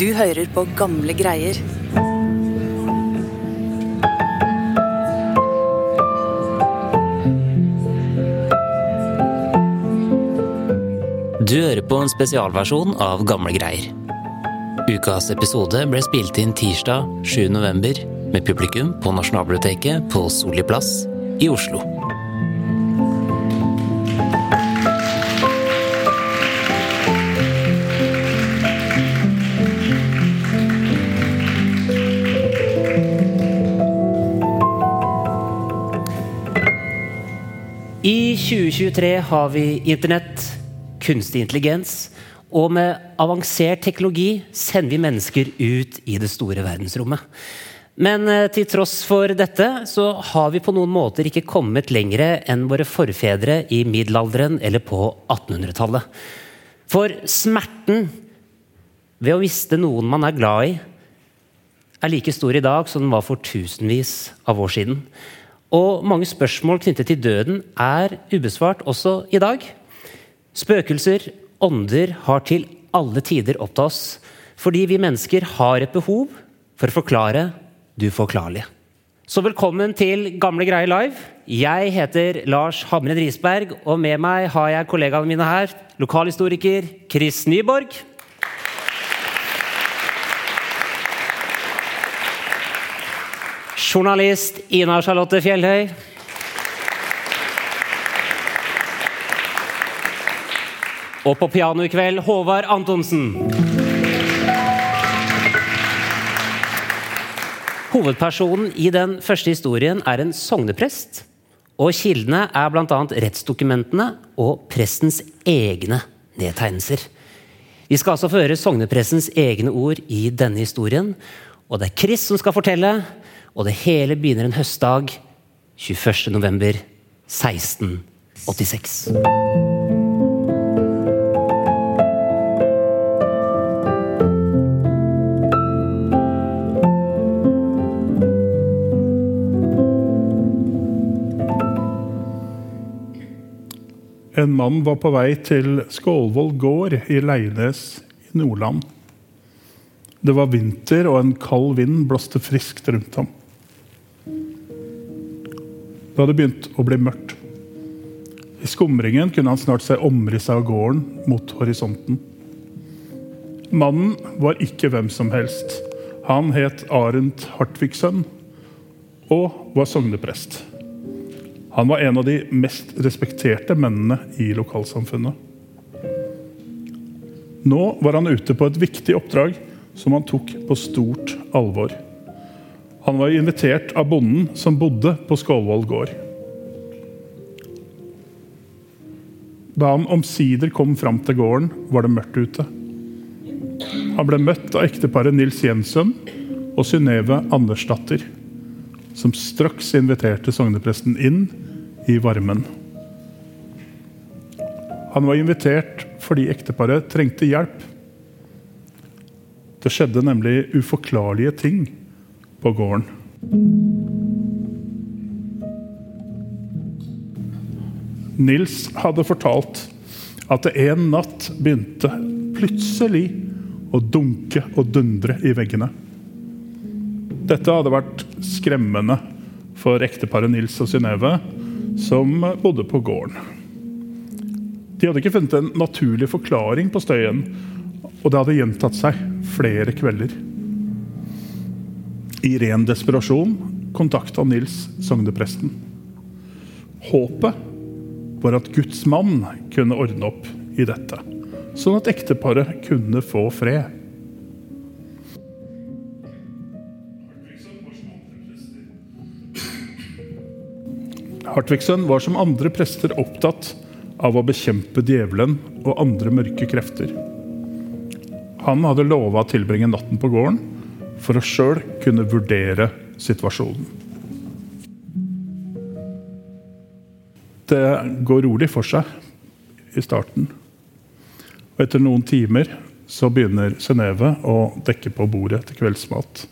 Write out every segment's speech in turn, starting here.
Du hører på gamle greier. Du hører på en spesialversjon av Gamle greier. Ukas episode ble spilt inn tirsdag 7. november med publikum på Nasjonalbiblioteket på Solli plass i Oslo. 2023 har vi internett, kunstig intelligens, og med avansert teknologi sender vi mennesker ut i det store verdensrommet. Men eh, til tross for dette så har vi på noen måter ikke kommet lengre enn våre forfedre i middelalderen eller på 1800-tallet. For smerten ved å miste noen man er glad i, er like stor i dag som den var for tusenvis av år siden. Og mange spørsmål knyttet til døden er ubesvart også i dag. Spøkelser, ånder, har til alle tider opptatt oss fordi vi mennesker har et behov for å forklare det uforklarlige. Så velkommen til Gamle greier live. Jeg heter Lars Hamren Risberg, og med meg har jeg kollegaene mine her. Lokalhistoriker Chris Nyborg. Journalist Ina Charlotte Fjellhøy. Og på piano i kveld Håvard Antonsen. Hovedpersonen i den første historien er en sogneprest. Og kildene er bl.a. rettsdokumentene og prestens egne nedtegnelser. Vi skal altså få høre sogneprestens egne ord i denne historien. Og det er Chris som skal fortelle, og det hele begynner en høstdag 21.11.1686. En mann var på vei til Skålvoll gård i Leines i Nordland. Det var vinter, og en kald vind blåste friskt rundt ham. Det hadde begynt å bli mørkt. I skumringen kunne han snart se omrisset av gården mot horisonten. Mannen var ikke hvem som helst. Han het Arendt Hartvigsønn og var sogneprest. Han var en av de mest respekterte mennene i lokalsamfunnet. Nå var han ute på et viktig oppdrag som han tok på stort alvor. Han var invitert av bonden som bodde på Skålvoll gård. Da han omsider kom fram til gården, var det mørkt ute. Han ble møtt av ekteparet Nils Jensson og Synnøve Andersdatter, som straks inviterte sognepresten inn i varmen. Han var invitert fordi ekteparet trengte hjelp. Det skjedde nemlig uforklarlige ting på gården. Nils hadde fortalt at det en natt begynte plutselig å dunke og dundre i veggene. Dette hadde vært skremmende for ekteparet Nils og Synnøve, som bodde på gården. De hadde ikke funnet en naturlig forklaring på støyen, og det hadde gjentatt seg flere kvelder. I ren desperasjon kontakta Nils sognepresten. Håpet var at Guds mann kunne ordne opp i dette, sånn at ekteparet kunne få fred. Hartvigsen var som andre prester opptatt av å bekjempe djevelen og andre mørke krefter. Han hadde lova å tilbringe natten på gården for å sjøl kunne vurdere situasjonen. Det går rolig for seg i starten. Og etter noen timer så begynner Synnøve å dekke på bordet til kveldsmat.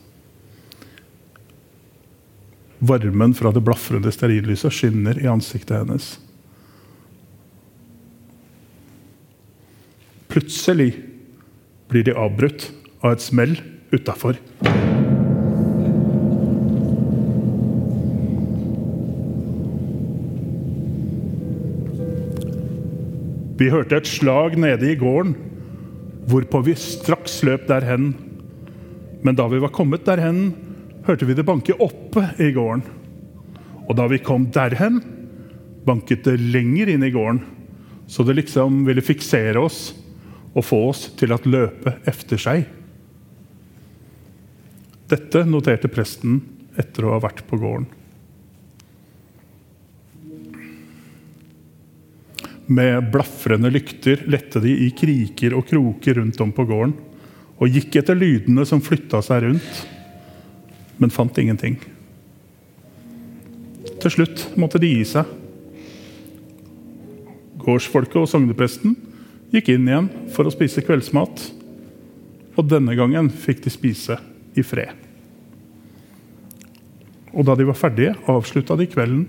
Varmen fra det blafrende stearinlyset skinner i ansiktet hennes. Plutselig blir de avbrutt av et smell utafor. Vi hørte et slag nede i gården, hvorpå vi straks løp derhen. Men da vi var kommet derhen, hørte vi det banke oppe i gården. Og da vi kom derhen, banket det lenger inn i gården, så det liksom ville fiksere oss og få oss til at løpe efter seg. Dette noterte presten etter å ha vært på gården. Med blafrende lykter lette de i kriker og kroker rundt om på gården og gikk etter lydene som flytta seg rundt, men fant ingenting. Til slutt måtte de gi seg. Gårdsfolket og sognepresten gikk inn igjen for å spise kveldsmat. Og denne gangen fikk de spise i fred. Og da de var ferdige, avslutta de kvelden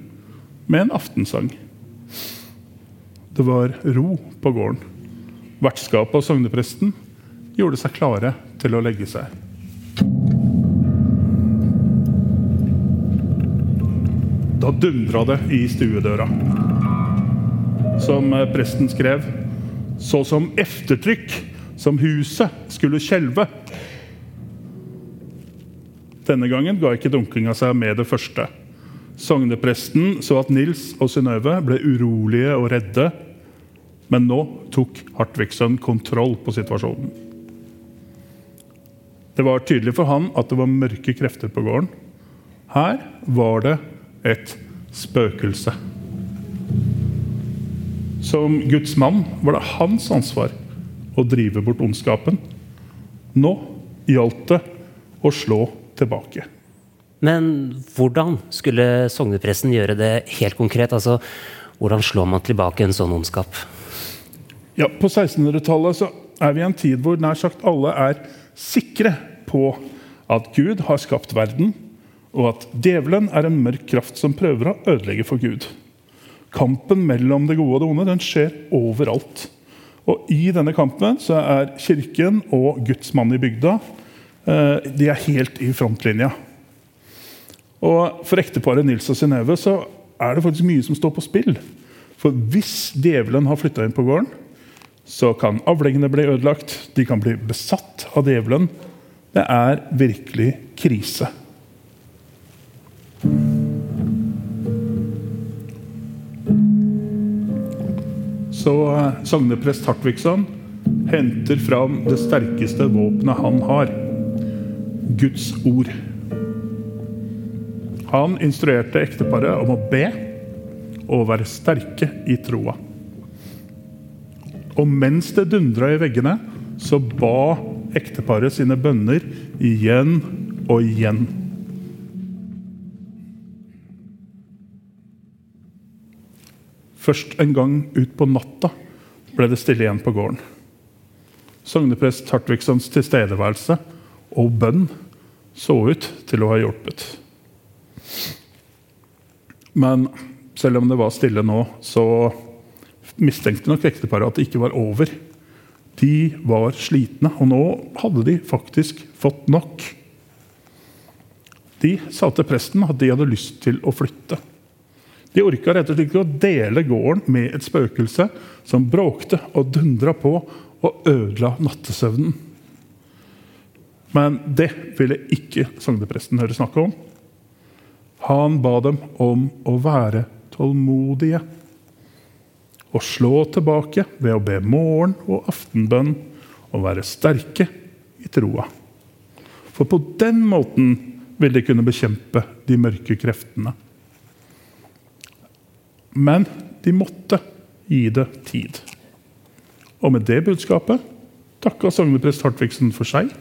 med en aftensang. Det var ro på gården. Vertskapet og sognepresten gjorde seg klare til å legge seg. Da dundra det i stuedøra. Som presten skrev, så som eftertrykk som huset skulle skjelve. Denne gangen ga ikke dunkinga seg med det første. Sognepresten så at Nils og Synnøve ble urolige og redde. Men nå tok Hartvigsson kontroll på situasjonen. Det var tydelig for han at det var mørke krefter på gården. Her var det et spøkelse. Som Guds mann var det hans ansvar å drive bort ondskapen. Nå gjaldt det å slå tilbake. Men hvordan skulle sognepresten gjøre det helt konkret? Altså, Hvordan slår man tilbake en sånn ondskap? Ja, På 1600-tallet er vi i en tid hvor nær sagt alle er sikre på at Gud har skapt verden, og at djevelen er en mørk kraft som prøver å ødelegge for Gud. Kampen mellom det gode og det onde den skjer overalt. Og I denne kampen så er Kirken og Guds mann i bygda de er helt i frontlinja. Og For ekteparet Nils og Synnøve er det faktisk mye som står på spill. For hvis djevelen har flytta inn på gården, så kan avlingene bli ødelagt. De kan bli besatt av djevelen. Det er virkelig krise. Så eh, sogneprest Hartvigsson henter fram det sterkeste våpenet han har. Guds ord. Han instruerte ekteparet om å be og være sterke i troa. Og mens det dundra i veggene, så ba ekteparet sine bønner igjen og igjen. Først en gang utpå natta ble det stille igjen på gården. Sogneprest Hartvigsons tilstedeværelse og bønn så ut til å ha hjulpet. Men selv om det var stille nå, så mistenkte nok ekteparet at det ikke var over. De var slitne, og nå hadde de faktisk fått nok. De sa til presten at de hadde lyst til å flytte. De orka rett og slett ikke å dele gården med et spøkelse som bråkte og dundra på og ødela nattesøvnen. Men det ville ikke sognepresten høre snakke om. Han ba dem om å være tålmodige og slå tilbake ved å be morgen- og aftenbønn og være sterke i troa. For på den måten vil de kunne bekjempe de mørke kreftene. Men de måtte gi det tid. Og med det budskapet takka sogneprest Hartvigsen for seg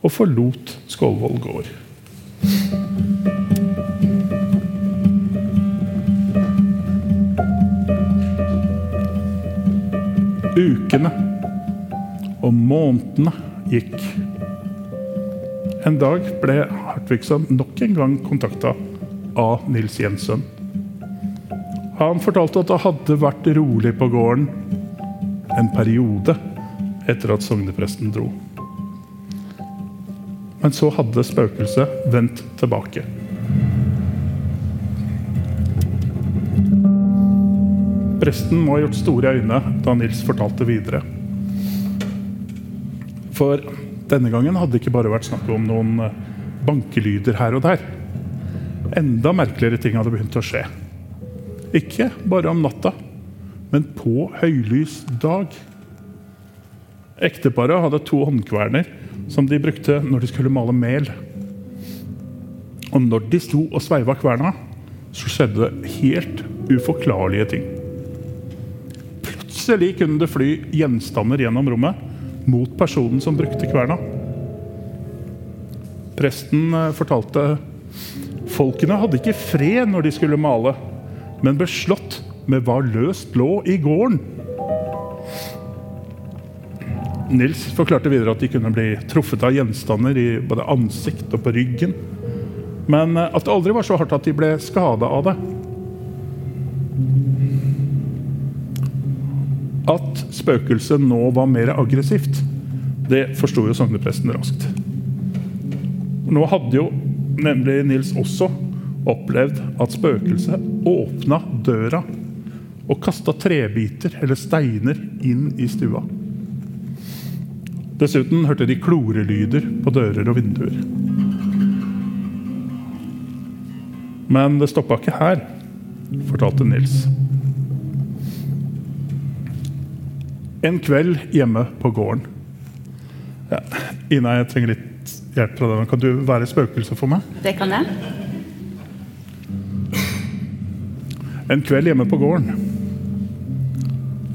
og forlot Skålvoll gård. Ukene og månedene gikk. En dag ble Hartvigsen nok en gang kontakta av Nils Jensen. Han fortalte at det hadde vært rolig på gården en periode etter at sognepresten dro. Men så hadde spøkelset vendt tilbake. Presten må ha gjort store øyne da Nils fortalte videre. For denne gangen hadde det ikke bare vært snakk om noen eh, bankelyder her og der. Enda merkeligere ting hadde begynt å skje. Ikke bare om natta, men på høylys dag. Ekteparet hadde to håndkverner som de brukte når de skulle male mel. Og når de sto og sveiva kverna, så skjedde det helt uforklarlige ting. Plutselig kunne det fly gjenstander gjennom rommet mot personen som brukte kverna. Presten eh, fortalte folkene hadde ikke fred når de skulle male, men ble slått med hva løst lå i gården. Nils forklarte videre at de kunne bli truffet av gjenstander i både ansikt og på ryggen. Men eh, at det aldri var så hardt at de ble skada av det. At spøkelset nå var mer aggressivt, det forsto jo sognepresten raskt. Nå hadde jo nemlig Nils også opplevd at spøkelset åpna døra og kasta trebiter eller steiner inn i stua. Dessuten hørte de klorelyder på dører og vinduer. Men det stoppa ikke her, fortalte Nils. En kveld hjemme på gården. Ja, Ina, jeg trenger litt hjelp fra deg. Kan du være spøkelse for meg? Det kan jeg. En kveld hjemme på gården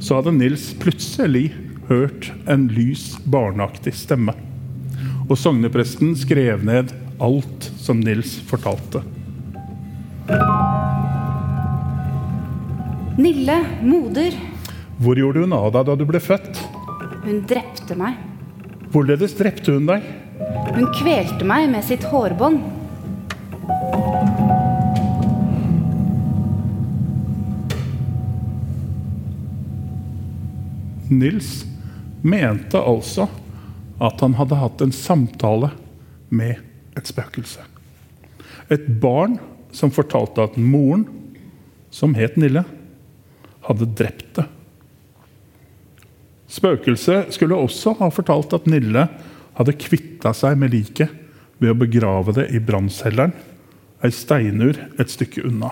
så hadde Nils plutselig hørt en lys, barneaktig stemme. Og sognepresten skrev ned alt som Nils fortalte. Nille, moder, Hvor gjorde hun av deg da du ble født? hun drepte meg. Hvorledes drepte hun deg? Hun kvelte meg med sitt hårbånd. Nils mente altså at han hadde hatt en samtale med et spøkelse. Et barn som fortalte at moren, som het Nille, hadde drept det. Spøkelset skulle også ha fortalt at Nille hadde kvitta seg med liket ved å begrave det i brannkjelleren, ei steinur et stykke unna.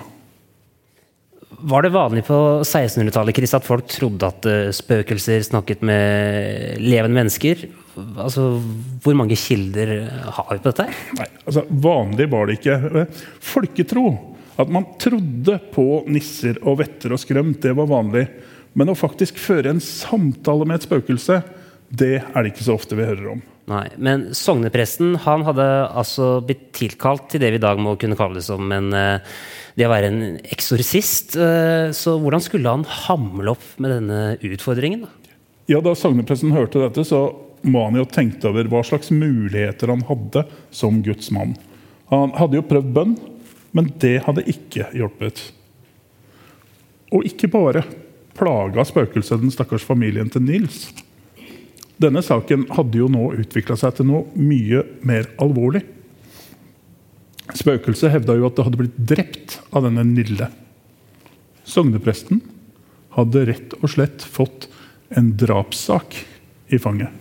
Var det vanlig på 1600-tallet Chris, at folk trodde at eh, spøkelser snakket med levende mennesker? Altså, Hvor mange kilder har vi på dette? Nei, altså Vanlig var det ikke. Folketro, at man trodde på nisser og vetter og skrømt, det var vanlig. Men å faktisk føre en samtale med et spøkelse, det er det ikke så ofte vi hører om. Nei, Men sognepresten han hadde altså blitt tilkalt til det vi i dag må kunne kalle det som en, eh, det å være en eksorsist. eh, Så hvordan skulle han hamle opp med denne utfordringen? da? Ja, Da sognepresten hørte dette, så må han jo tenkt over hva slags muligheter han hadde som Guds mann. Han hadde jo prøvd bønn, men det hadde ikke hjulpet. Og ikke bare plaga spøkelset den stakkars familien til Nils. Denne saken hadde jo nå utvikla seg til noe mye mer alvorlig. Spøkelset hevda jo at det hadde blitt drept av denne Nille. Sognepresten hadde rett og slett fått en drapssak i fanget.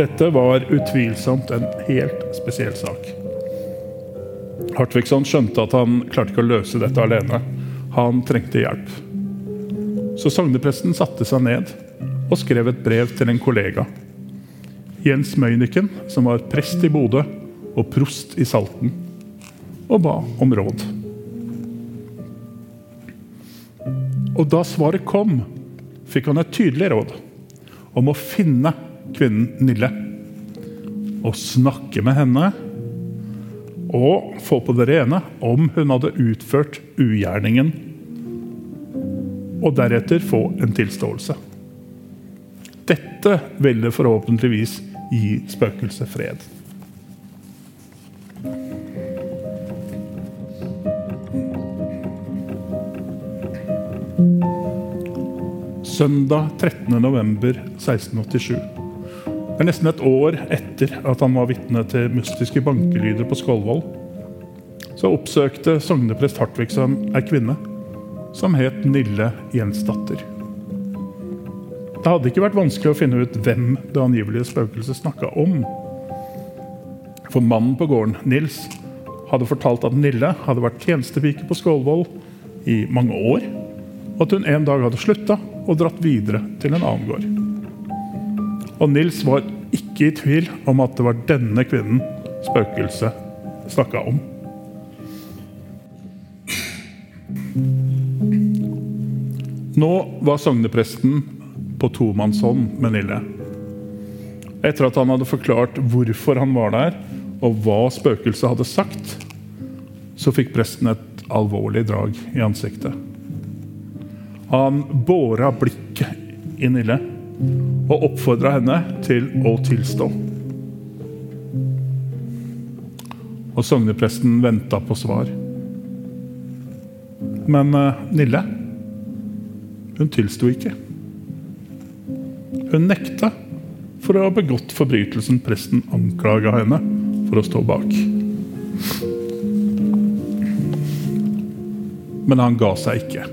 Dette var utvilsomt en helt spesiell sak. Hartvigsson skjønte at han klarte ikke å løse dette alene. Han trengte hjelp. Så sognepresten satte seg ned og skrev et brev til en kollega. Jens Møyniken, som var prest i Bodø og prost i Salten, og ba om råd. Og da svaret kom, fikk han et tydelig råd om å finne kvinnen Nille. Og snakke med henne og få på det rene om hun hadde utført ugjerningen. Og deretter få en tilståelse. Dette ville forhåpentligvis gi spøkelset fred. søndag 13.11.1687. Er nesten et år etter at han var vitne til mystiske bankelyder på Skålvoll. Så oppsøkte sogneprest Hartvigsson ei kvinne som het Nille Jensdatter. Det hadde ikke vært vanskelig å finne ut hvem det angivelige spøkelset snakka om. For mannen på gården, Nils, hadde fortalt at Nille hadde vært tjenestepike på Skålvoll i mange år, og at hun en dag hadde slutta og dratt videre til en annen gård. Og Nils var ikke i tvil om at det var denne kvinnen spøkelset snakka om. Nå var sognepresten på tomannshånd med Nille. Etter at han hadde forklart hvorfor han var der, og hva spøkelset hadde sagt, så fikk presten et alvorlig drag i ansiktet. Han båra blikket i Nille og oppfordra henne til å tilstå. Og sognepresten venta på svar. Men uh, Nille, hun tilsto ikke. Hun nekta for å ha begått forbrytelsen presten anklaga henne for å stå bak. Men han ga seg ikke.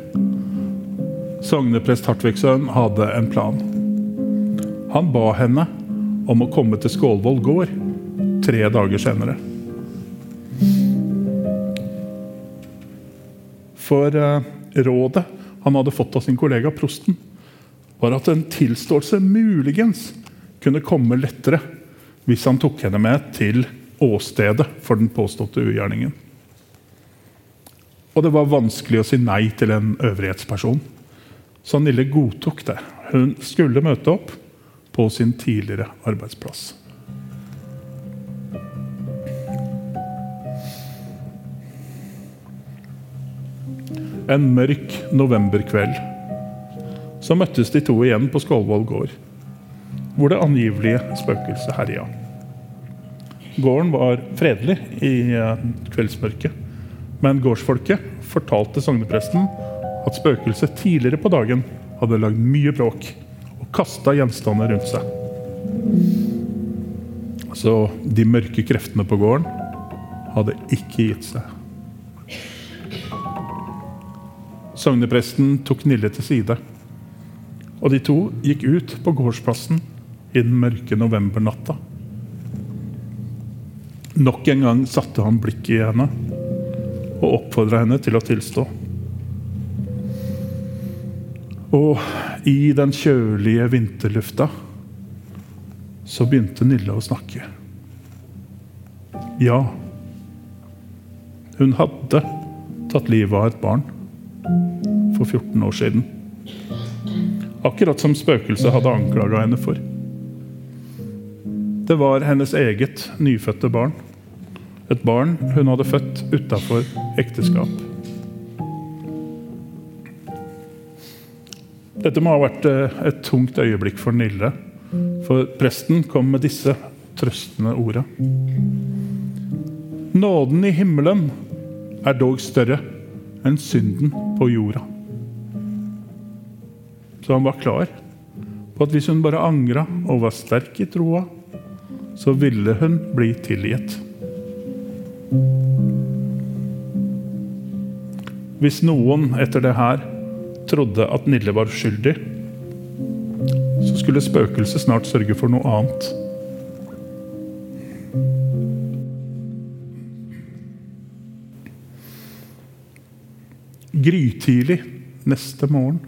Sogneprest Hartvigsøen hadde en plan. Han ba henne om å komme til Skålvoll gård tre dager senere. For uh, rådet han hadde fått av sin kollega prosten, var at en tilståelse muligens kunne komme lettere hvis han tok henne med til åstedet for den påståtte ugjerningen. Og det var vanskelig å si nei til en øvrighetsperson, så Nille godtok det. Hun skulle møte opp på sin tidligere arbeidsplass. En mørk novemberkveld så møttes de to igjen på Skålvoll gård, hvor det angivelige spøkelset herja. Gården var fredelig i eh, kveldsmørket, men gårdsfolket fortalte sognepresten at spøkelset tidligere på dagen hadde lagd mye bråk kasta gjenstander rundt seg. Så de mørke kreftene på gården hadde ikke gitt seg. Sognepresten tok Nille til side og de to gikk ut på gårdsplassen i den mørke novembernatta. Nok en gang satte han blikket i henne og oppfordra henne til å tilstå. Og i den kjølige vinterlufta så begynte Nille å snakke. Ja, hun hadde tatt livet av et barn for 14 år siden. Akkurat som spøkelset hadde anklaga henne for. Det var hennes eget nyfødte barn. Et barn hun hadde født utafor ekteskap. Dette må ha vært eh, et tungt øyeblikk for Nille, for presten kom med disse trøstende orda. Nåden i himmelen er dog større enn synden på jorda. Så han var klar på at hvis hun bare angra og var sterk i troa, så ville hun bli tilgitt. Hvis noen etter det her trodde at Nille var uskyldig, så skulle spøkelset snart sørge for noe annet. Grytidlig neste morgen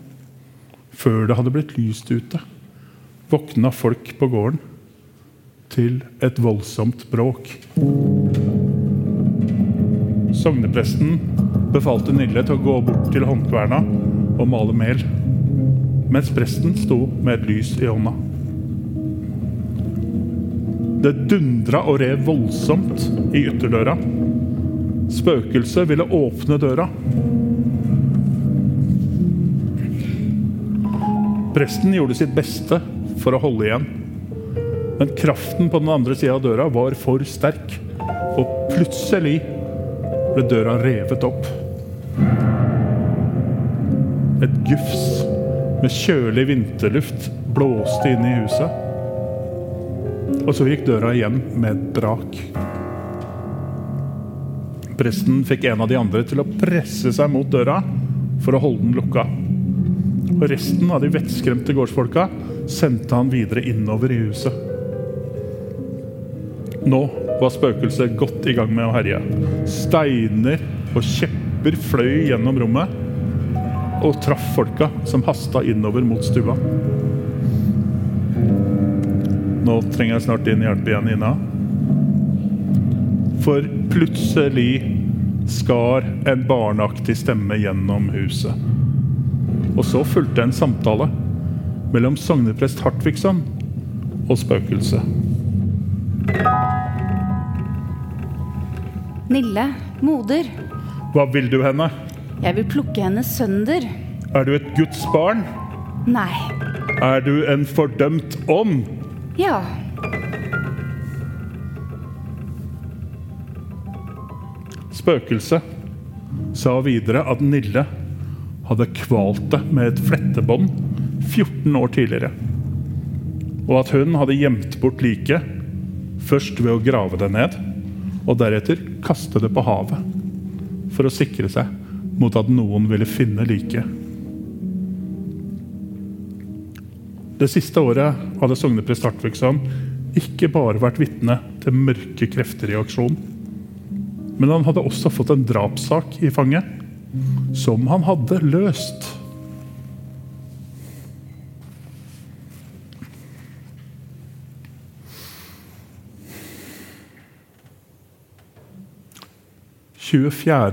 før det hadde blitt lyst ute, våkna folk på gården til et voldsomt bråk. Sognepresten befalte Nille til å gå bort til håndkverna og male mel, mens presten sto med et lys i hånda. Det dundra og rev voldsomt i ytterdøra. Spøkelset ville åpne døra, Presten gjorde sitt beste for å holde igjen. Men kraften på den andre sida av døra var for sterk, og plutselig ble døra revet opp. Et gufs med kjølig vinterluft blåste inn i huset. Og så gikk døra igjen med et brak. Presten fikk en av de andre til å presse seg mot døra for å holde den lukka. Og resten av de vettskremte gårdsfolka sendte han videre innover i huset. Nå var spøkelset godt i gang med å herje. Steiner og kjepper fløy gjennom rommet og traff folka som hasta innover mot stua. Nå trenger jeg snart din hjelp igjen, Ina. For plutselig skar en barneaktig stemme gjennom huset. Og så fulgte en samtale mellom sogneprest Hartvigsson og spøkelset. Nille, moder, Hva vil du henne? Jeg vil plukke henne sønder. Er du et Guds barn? Nei. Er du en fordømt ånd? Ja. Spøkelset sa videre at Nille hadde kvalt det med et flettebånd 14 år tidligere. Og at hun hadde gjemt bort liket, først ved å grave det ned, og deretter kaste det på havet. For å sikre seg mot at noen ville finne liket. Det siste året hadde sogneprest Hartvigsson ikke bare vært vitne til mørke krefter i aksjon. Men han hadde også fått en drapssak i fanget, som han hadde løst.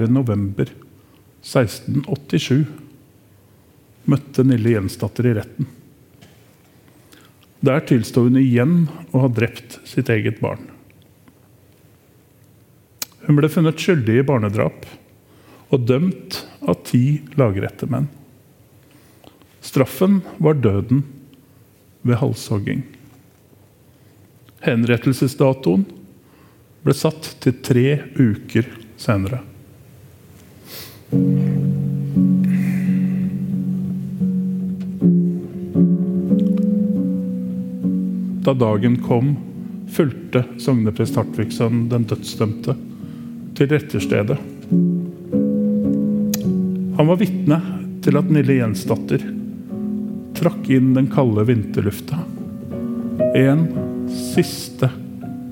november 1687 møtte Nille Jensdatter i retten. Der tilstod hun igjen å ha drept sitt eget barn. Hun ble funnet skyldig i barnedrap og dømt av ti lagrettemenn. Straffen var døden ved halshogging. Henrettelsesdatoen ble satt til tre uker senere. Da dagen kom, fulgte sogneprest Hartvigsson den dødsdømte til retterstedet. Han var vitne til at Nille Jensdatter trakk inn den kalde vinterlufta en siste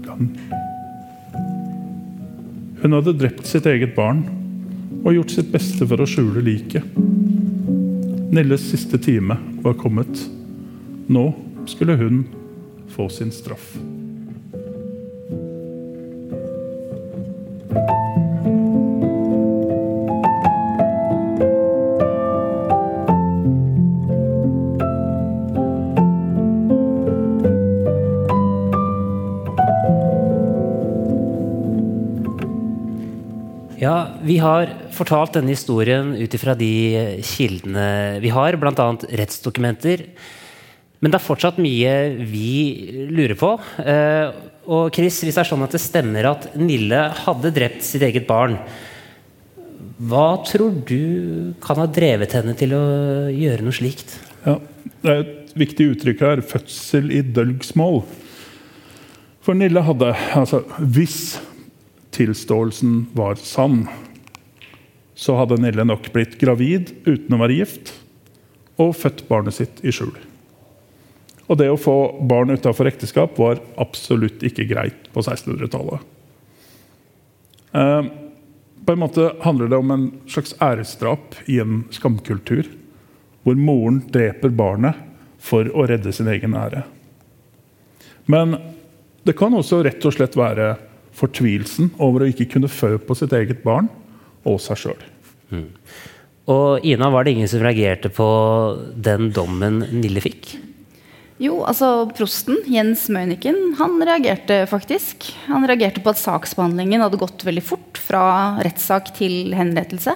gang. Hun hadde drept sitt eget barn og gjort sitt beste for å skjule liket. Nilles siste time var kommet. Nå skulle hun få sin straff. Har fortalt denne historien ut ifra de kildene vi har, bl.a. rettsdokumenter. Men det er fortsatt mye vi lurer på. Eh, og Chris, hvis det er sånn at det stemmer at Nille hadde drept sitt eget barn, hva tror du kan ha drevet henne til å gjøre noe slikt? Ja, det er et viktig uttrykk her. Fødsel i dølgsmål. For Nille hadde altså Hvis tilståelsen var sann, så hadde Nille nok blitt gravid uten å være gift og født barnet sitt i skjul. Og det å få barn utafor ekteskap var absolutt ikke greit på 1600-tallet. Eh, på en måte handler det om en slags æresdrap i en skamkultur, hvor moren dreper barnet for å redde sin egen ære. Men det kan også rett og slett være fortvilelsen over å ikke kunne fø på sitt eget barn og seg sjøl. Og Ina, var det ingen som reagerte på den dommen Nille fikk? Jo, altså prosten, Jens Møyniken, han reagerte faktisk. Han reagerte på at saksbehandlingen hadde gått veldig fort fra rettssak til henrettelse.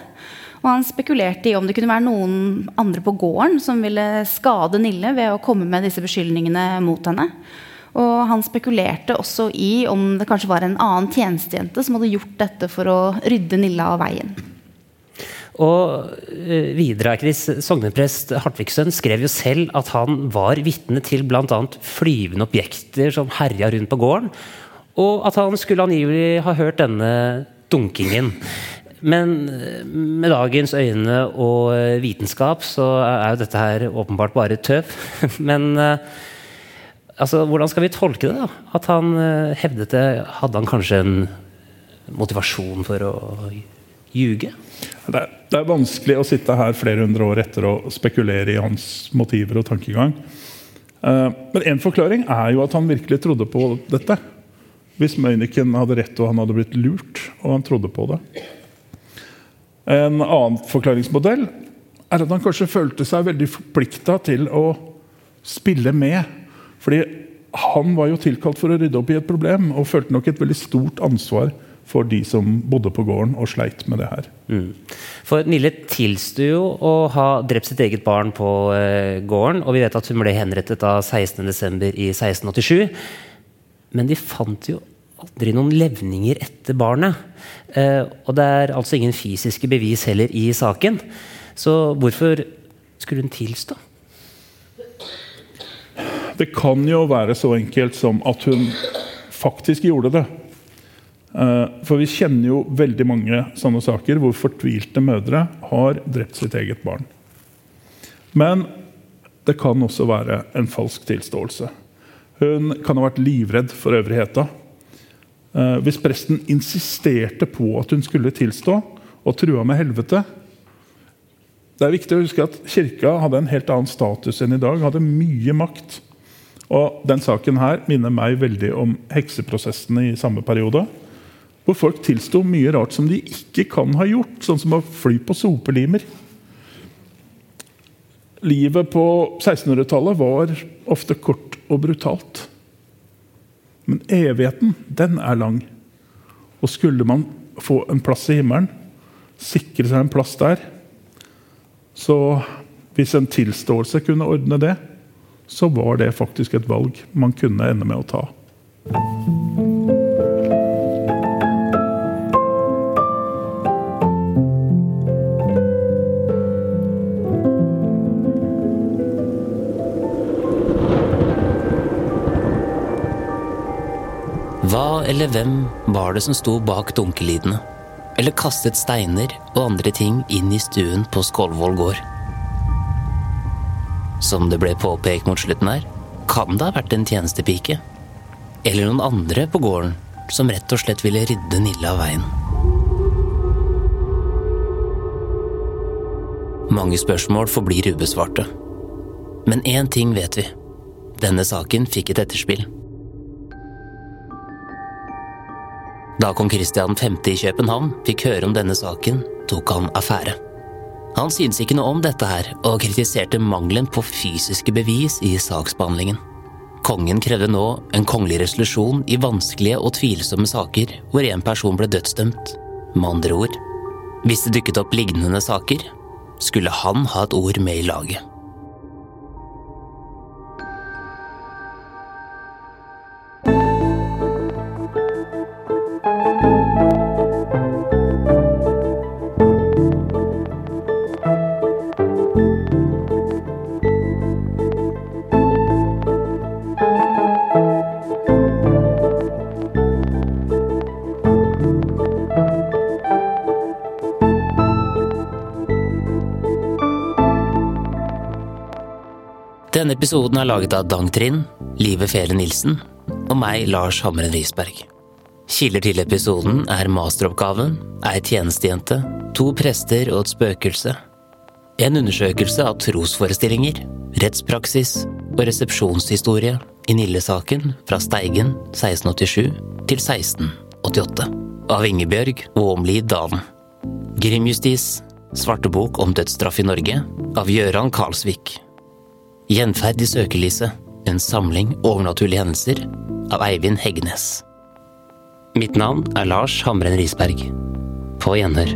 Og han spekulerte i om det kunne være noen andre på gården som ville skade Nille ved å komme med disse beskyldningene mot henne. Og han spekulerte også i om det kanskje var en annen tjenestejente som hadde gjort dette for å rydde Nilla av veien. Og eh, videre, Chris, sogneprest Hartvigsønn skrev jo selv at han var vitne til bl.a. flyvende objekter som herja rundt på gården, og at han skulle angivelig ha hørt denne dunkingen. Men eh, med dagens øyne og eh, vitenskap så er jo dette her åpenbart bare tøv. Men altså, hvordan skal vi tolke det? da? At han hevdet det Hadde han kanskje en motivasjon for å ljuge? Det er, det er, vanskelig å sitte her flere hundre år etter og spekulere i hans motiver og tankegang. Uh, men en forklaring er jo at han virkelig trodde på dette. Hvis Møyniken hadde rett og han hadde blitt lurt, og han trodde på det. En annen forklaringsmodell er at han kanskje følte seg veldig forplikta til å spille med. Fordi han var jo tilkalt for å rydde opp i et problem og følte nok et veldig stort ansvar for de som bodde på gården og sleit med det her. Mm. For Nille tilsto jo å ha drept sitt eget barn på eh, gården, og vi vet at hun ble henrettet da 16.12. i 1687. Men de fant jo aldri noen levninger etter barnet. Eh, og det er altså ingen fysiske bevis heller i saken. Så hvorfor skulle hun tilstå? Det kan jo være så enkelt som at hun faktisk gjorde det. Eh, for vi kjenner jo veldig mange sånne saker hvor fortvilte mødre har drept sitt eget barn. Men det kan også være en falsk tilståelse. Hun kan ha vært livredd for øvrigheta. Eh, hvis presten insisterte på at hun skulle tilstå, og trua med helvete Det er viktig å huske at Kirka hadde en helt annen status enn i dag. hadde mye makt. Og den saken her minner meg veldig om hekseprosessene i samme periode. Hvor folk tilsto mye rart som de ikke kan ha gjort, sånn som å fly på sopelimer. Livet på 1600-tallet var ofte kort og brutalt. Men evigheten, den er lang. Og skulle man få en plass i himmelen, sikre seg en plass der Så hvis en tilståelse kunne ordne det, så var det faktisk et valg man kunne ende med å ta. Hva eller hvem var det som sto bak dunkelydene? Eller kastet steiner og andre ting inn i stuen på Skålvoll gård? Som det ble påpekt mot slutten her, kan det ha vært en tjenestepike. Eller noen andre på gården som rett og slett ville rydde Nille av veien. Mange spørsmål forblir ubesvarte. Men én ting vet vi. Denne saken fikk et etterspill. Da kong Kristian 5. i København fikk høre om denne saken, tok han affære. Han syntes ikke noe om dette her, og kritiserte mangelen på fysiske bevis i saksbehandlingen. Kongen krevde nå en kongelig resolusjon i vanskelige og tvilsomme saker hvor én person ble dødsdømt. Med andre ord, hvis det dukket opp lignende saker, skulle han ha et ord med i laget. Episoden er laget av Dang Trind, Live Fele Nilsen og meg, Lars Hamren Risberg. Kilder til episoden er masteroppgaven, ei tjenestejente, to prester og et spøkelse, en undersøkelse av trosforestillinger, rettspraksis og resepsjonshistorie i Nille-saken fra Steigen 1687 til 1688 av Ingebjørg Åmli Dalen. Grimjustis, svartebok om dødsstraff i Norge av Gøran Karlsvik. Gjenferd i søkelyset, en samling overnaturlige hendelser av Eivind Heggenes. Mitt navn er Lars Hamren Risberg. På gjenhør.